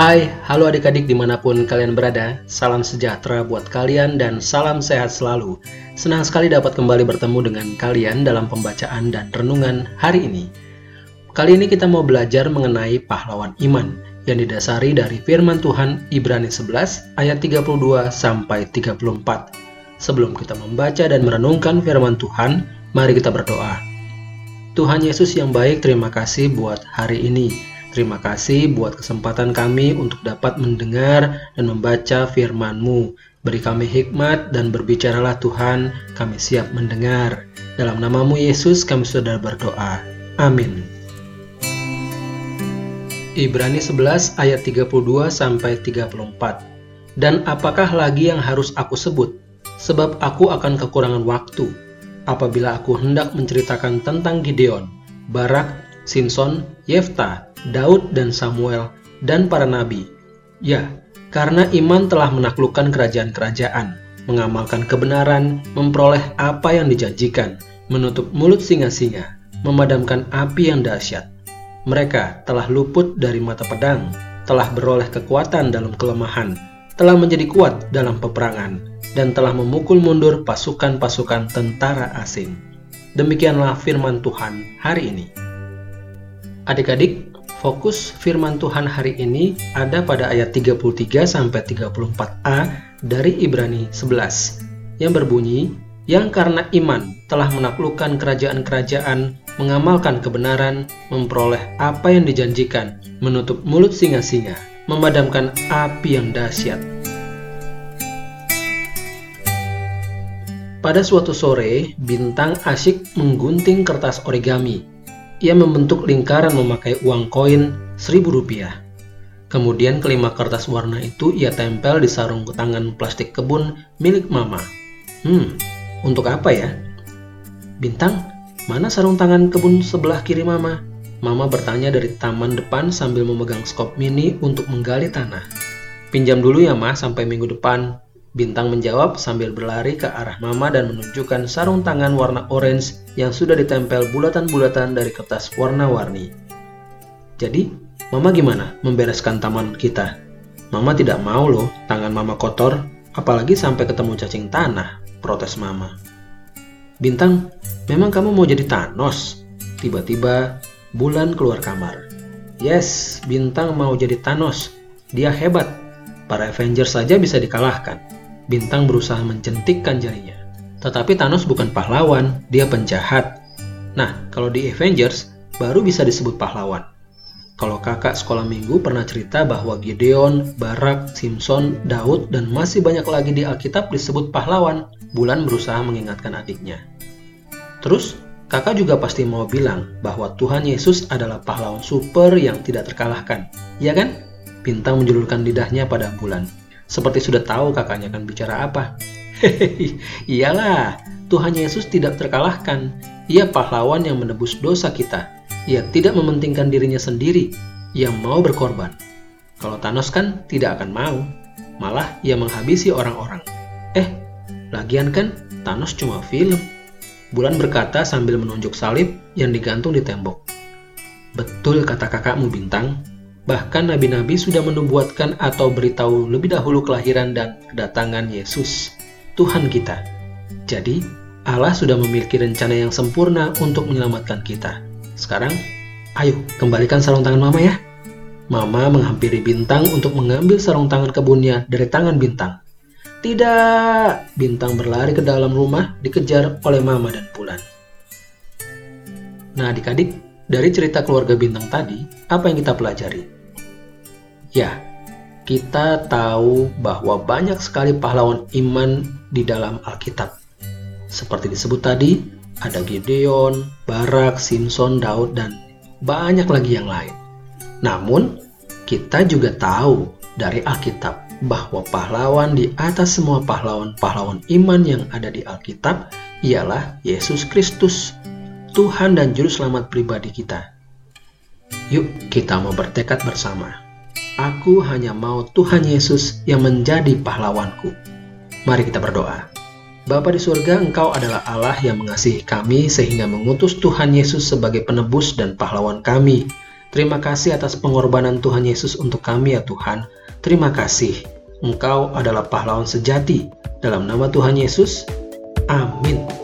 Hai, halo adik-adik di mana pun kalian berada. Salam sejahtera buat kalian dan salam sehat selalu. Senang sekali dapat kembali bertemu dengan kalian dalam pembacaan dan renungan hari ini. Kali ini kita mau belajar mengenai pahlawan iman Yang didasari dari firman Tuhan Ibrani 11 ayat 32 sampai 34 Sebelum kita membaca dan merenungkan firman Tuhan, mari kita berdoa. Tuhan Yesus yang baik, terima kasih buat hari ini Terima kasih buat kesempatan kami untuk dapat mendengar dan membaca firman-Mu. Beri kami hikmat dan berbicaralah Tuhan, kami siap mendengar. Dalam namamu Yesus kami sudah berdoa. Amin. Ibrani 11 ayat 32 sampai 34. Dan apakah lagi yang harus aku sebut? Sebab aku akan kekurangan waktu. Apabila aku hendak menceritakan tentang Gideon, Barak, Simpson, Yefta, Daud dan Samuel, dan para nabi. Ya, karena iman telah menaklukkan kerajaan-kerajaan, mengamalkan kebenaran, memperoleh apa yang dijanjikan, menutup mulut singa-singa, memadamkan api yang dahsyat. Mereka telah luput dari mata pedang, telah beroleh kekuatan dalam kelemahan, telah menjadi kuat dalam peperangan, dan telah memukul mundur pasukan-pasukan tentara asing. Demikianlah firman Tuhan hari ini. Adik-adik, Fokus firman Tuhan hari ini ada pada ayat 33 sampai 34a dari Ibrani 11 yang berbunyi yang karena iman telah menaklukkan kerajaan-kerajaan, mengamalkan kebenaran, memperoleh apa yang dijanjikan, menutup mulut singa-singa, memadamkan api yang dahsyat. Pada suatu sore, Bintang asyik menggunting kertas origami ia membentuk lingkaran memakai uang koin seribu rupiah. Kemudian kelima kertas warna itu ia tempel di sarung tangan plastik kebun milik mama. Hmm, untuk apa ya? Bintang, mana sarung tangan kebun sebelah kiri mama? Mama bertanya dari taman depan sambil memegang skop mini untuk menggali tanah. Pinjam dulu ya ma sampai minggu depan, Bintang menjawab sambil berlari ke arah Mama dan menunjukkan sarung tangan warna orange yang sudah ditempel bulatan-bulatan dari kertas warna-warni. Jadi, Mama gimana membereskan taman kita? Mama tidak mau loh tangan Mama kotor, apalagi sampai ketemu cacing tanah, protes Mama. Bintang, memang kamu mau jadi Thanos? Tiba-tiba, Bulan keluar kamar. Yes, Bintang mau jadi Thanos. Dia hebat. Para Avengers saja bisa dikalahkan. Bintang berusaha mencentikkan jarinya. Tetapi Thanos bukan pahlawan, dia penjahat. Nah, kalau di Avengers, baru bisa disebut pahlawan. Kalau kakak sekolah minggu pernah cerita bahwa Gideon, Barak, Simpson, Daud, dan masih banyak lagi di Alkitab disebut pahlawan, Bulan berusaha mengingatkan adiknya. Terus, kakak juga pasti mau bilang bahwa Tuhan Yesus adalah pahlawan super yang tidak terkalahkan. Iya kan? Bintang menjulurkan lidahnya pada Bulan. Seperti sudah tahu kakaknya akan bicara apa. Hehehe, iyalah, Tuhan Yesus tidak terkalahkan. Ia pahlawan yang menebus dosa kita. Ia tidak mementingkan dirinya sendiri. Ia mau berkorban. Kalau Thanos kan tidak akan mau. Malah ia menghabisi orang-orang. Eh, lagian kan Thanos cuma film. Bulan berkata sambil menunjuk salib yang digantung di tembok. Betul kata kakakmu Bintang, Bahkan nabi-nabi sudah menubuatkan atau beritahu lebih dahulu kelahiran dan kedatangan Yesus, Tuhan kita. Jadi, Allah sudah memiliki rencana yang sempurna untuk menyelamatkan kita. Sekarang, ayo kembalikan sarung tangan Mama ya. Mama menghampiri Bintang untuk mengambil sarung tangan kebunnya dari tangan Bintang. Tidak, Bintang berlari ke dalam rumah dikejar oleh Mama dan Bulan. Nah adik-adik, dari cerita keluarga Bintang tadi, apa yang kita pelajari? Ya, kita tahu bahwa banyak sekali pahlawan iman di dalam Alkitab. Seperti disebut tadi, ada Gideon, Barak, Simpson, Daud, dan banyak lagi yang lain. Namun, kita juga tahu dari Alkitab bahwa pahlawan di atas semua pahlawan-pahlawan iman yang ada di Alkitab ialah Yesus Kristus, Tuhan dan Juru Selamat pribadi kita. Yuk, kita mau bertekad bersama Aku hanya mau Tuhan Yesus yang menjadi pahlawanku. Mari kita berdoa. Bapa di surga, Engkau adalah Allah yang mengasihi kami sehingga mengutus Tuhan Yesus sebagai penebus dan pahlawan kami. Terima kasih atas pengorbanan Tuhan Yesus untuk kami ya Tuhan. Terima kasih. Engkau adalah pahlawan sejati. Dalam nama Tuhan Yesus, amin.